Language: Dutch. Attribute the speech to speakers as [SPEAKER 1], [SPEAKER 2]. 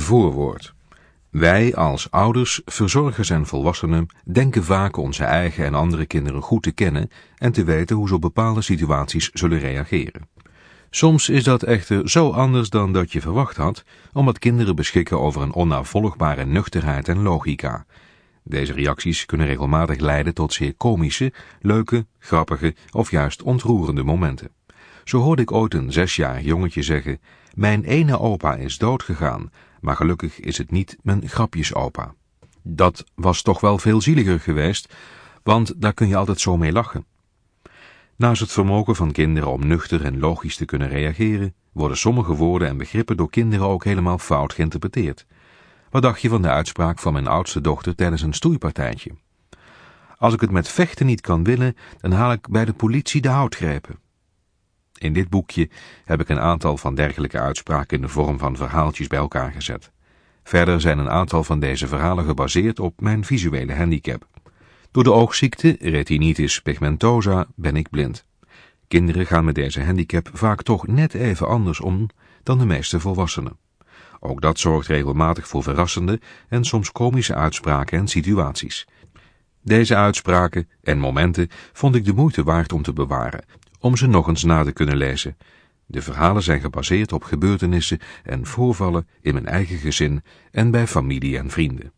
[SPEAKER 1] Voorwoord. Wij als ouders, verzorgers en volwassenen denken vaak onze eigen en andere kinderen goed te kennen en te weten hoe ze op bepaalde situaties zullen reageren. Soms is dat echter zo anders dan dat je verwacht had, omdat kinderen beschikken over een onnavolgbare nuchterheid en logica. Deze reacties kunnen regelmatig leiden tot zeer komische, leuke, grappige of juist ontroerende momenten. Zo hoorde ik ooit een zesjarig jongetje zeggen, mijn ene opa is doodgegaan, maar gelukkig is het niet mijn grapjesopa. Dat was toch wel veel zieliger geweest, want daar kun je altijd zo mee lachen. Naast het vermogen van kinderen om nuchter en logisch te kunnen reageren, worden sommige woorden en begrippen door kinderen ook helemaal fout geïnterpreteerd. Wat dacht je van de uitspraak van mijn oudste dochter tijdens een stoeipartijtje? Als ik het met vechten niet kan winnen, dan haal ik bij de politie de houtgrepen. In dit boekje heb ik een aantal van dergelijke uitspraken in de vorm van verhaaltjes bij elkaar gezet. Verder zijn een aantal van deze verhalen gebaseerd op mijn visuele handicap. Door de oogziekte, retinitis pigmentosa, ben ik blind. Kinderen gaan met deze handicap vaak toch net even anders om dan de meeste volwassenen. Ook dat zorgt regelmatig voor verrassende en soms komische uitspraken en situaties. Deze uitspraken en momenten vond ik de moeite waard om te bewaren, om ze nog eens na te kunnen lezen. De verhalen zijn gebaseerd op gebeurtenissen en voorvallen in mijn eigen gezin en bij familie en vrienden.